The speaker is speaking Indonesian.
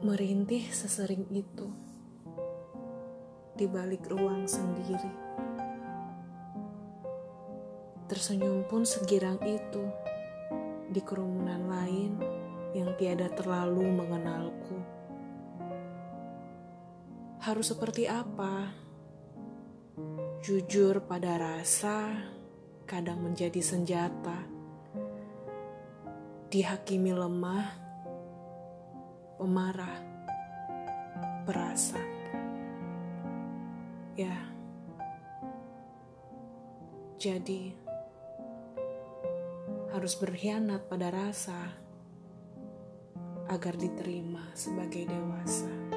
merintih sesering itu di balik ruang sendiri. Tersenyum pun segirang itu di kerumunan lain yang tiada terlalu mengenalku. Harus seperti apa? Jujur pada rasa kadang menjadi senjata. Dihakimi lemah, pemarah, perasa. Ya, jadi harus berkhianat pada rasa agar diterima sebagai dewasa.